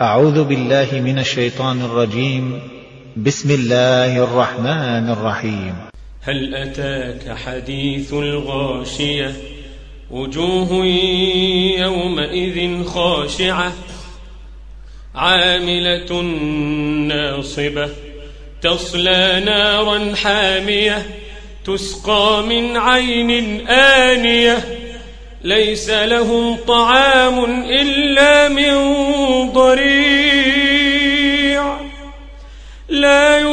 أعوذ بالله من الشيطان الرجيم. بسم الله الرحمن الرحيم. هل أتاك حديث الغاشية؟ وجوه يومئذ خاشعة. عاملة ناصبة. تصلى نارا حامية. تسقى من عين آنية. ليس لهم طعام إلا من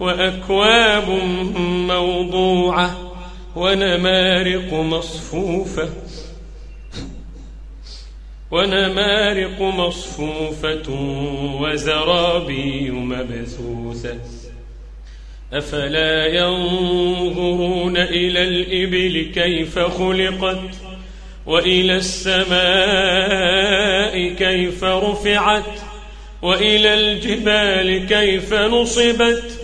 وأكواب موضوعة ونمارق مصفوفة ونمارق مصفوفة وزرابي مبثوثة أفلا ينظرون إلى الإبل كيف خلقت وإلى السماء كيف رفعت وإلى الجبال كيف نصبت